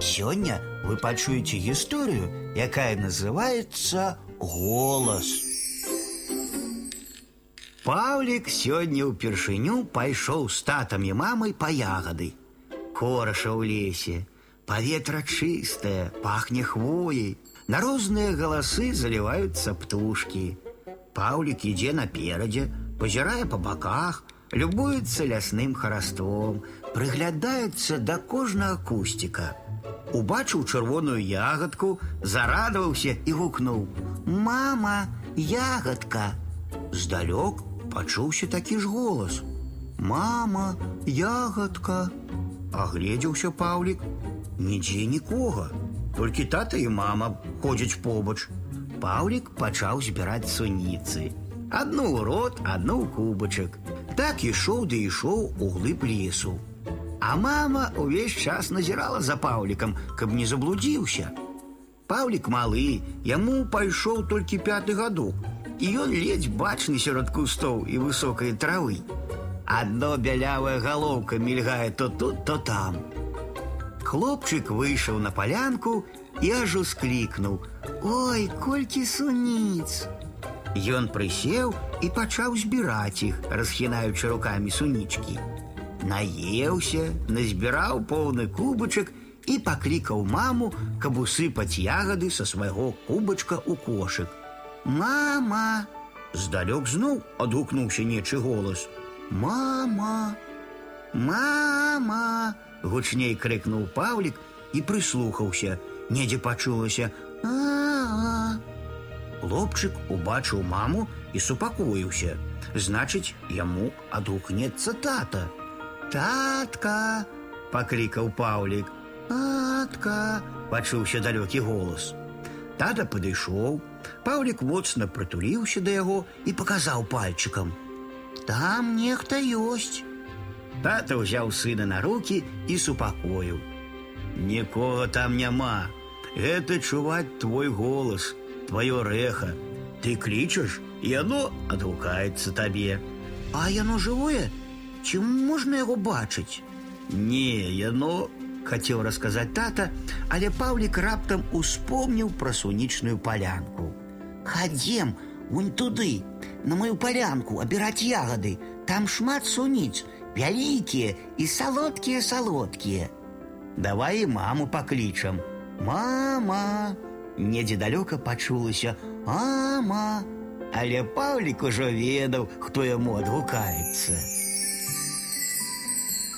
Сёння вы пачуеце гісторыю, якая называется голос. Паўлік сёння ўпершыню пайшоў з татам і мамай па ягады. Кораша ў лесе, паветра чыстае, пахне хвоей, на розныя галасы заліваюцца птушкі. Паўлік ідзе наперадзе, пазірае па баках, любуецца лясным хараством, прыглядаецца да кожнага кусціка убачыў чырвоную ягадку, зарадаваўся і гукнуў: « Мама, ягадка. Здалёк пачуўся такі ж голас: « Мама, ягадка. Агледзеўся Паўлік, нідзе нікога. Толькі тата і мама ходзяць побач. Паўлік пачаў збіраць суніцы. Адну ў рот, адну ў кубачак. Так ішоў ды ішоў у глыб лесу. А мама увесь час назірала за Паўлікам, каб не заблудзіўся. Паўлік малы, яму пайшоў толькі пяты гадок, і ён ледзь бачны сярод кустоў і высокай травы. Адно бялявая галоўка мільгае то тут, то там. Хлопчык выйшаў на палянку і аж усклікнуў: « Ой, колькі суніц! Ён прысеў і пачаў збіраць іх, расхінаючы рукамі сунічкі наеўся, назбіраў поўны кубачак і паклікаў маму, каб усыпаць ягады са свайго кубачка ў кошык. Мама! Здалёк зноў адгукнуўся нечы голас. Мама! Мама! гучней крыкнуў Паўлік і прыслухаўся, недзе пачулася: а, -а, -а. Хлопчык убачыў маму і супакоіўся. Значыць, яму адгукнецца тата. Татка! паклікаў Паўлік. Татка! пачуўся далёкі голас. Тата падышоў, Паўлік моцна прытуліўся да яго і паказаў пальчыкам. Там нехта ёсць. Тата ўзяў сына на руки і супакоіў. Нікога там няма. Гэта чуваць твой голас, твоё рэха. Ты клічаш, і яно адгукаецца табе. А яно жывое, Ці можна яго бачыць? Не, яно хацеў расказаць тата, але Паўлік раптам успомніў пра сунічную палянку. Хадзем вунь туды, на мою палянку абіраць ягады, там шмат суніц, вялікія і салодкія салодкія. Давай і маму паклічам. Мама! Недзе далёка пачулася: мама! Але Паўлік ужо ведаў, хто яму адгукаецца.